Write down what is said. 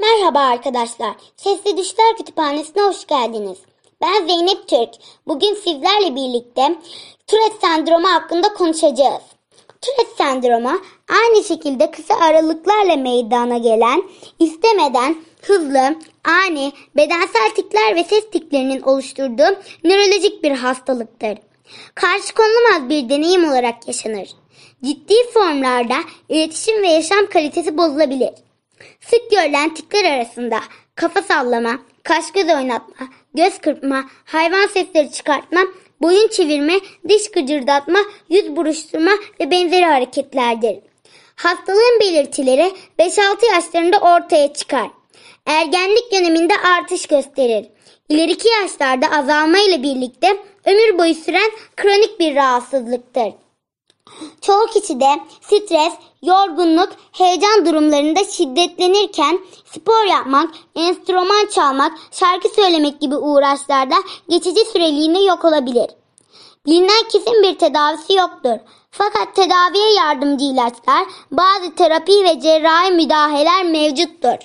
Merhaba arkadaşlar. Sesli Düşler Kütüphanesi'ne hoş geldiniz. Ben Zeynep Türk. Bugün sizlerle birlikte Tourette sendromu hakkında konuşacağız. Tourette sendromu aynı şekilde kısa aralıklarla meydana gelen, istemeden hızlı, ani, bedensel tikler ve ses tiklerinin oluşturduğu nörolojik bir hastalıktır. Karşı konulamaz bir deneyim olarak yaşanır. Ciddi formlarda iletişim ve yaşam kalitesi bozulabilir. Sık görülen tikler arasında kafa sallama, kaş göz oynatma, göz kırpma, hayvan sesleri çıkartma, boyun çevirme, diş gıcırdatma, yüz buruşturma ve benzeri hareketlerdir. Hastalığın belirtileri 5-6 yaşlarında ortaya çıkar. Ergenlik döneminde artış gösterir. İleriki yaşlarda azalma ile birlikte ömür boyu süren kronik bir rahatsızlıktır. Çoğu kişide stres, yorgunluk, heyecan durumlarında şiddetlenirken spor yapmak, enstrüman çalmak, şarkı söylemek gibi uğraşlarda geçici süreliğine yok olabilir. Bilinen kesin bir tedavisi yoktur. Fakat tedaviye yardımcı ilaçlar, bazı terapi ve cerrahi müdahaleler mevcuttur.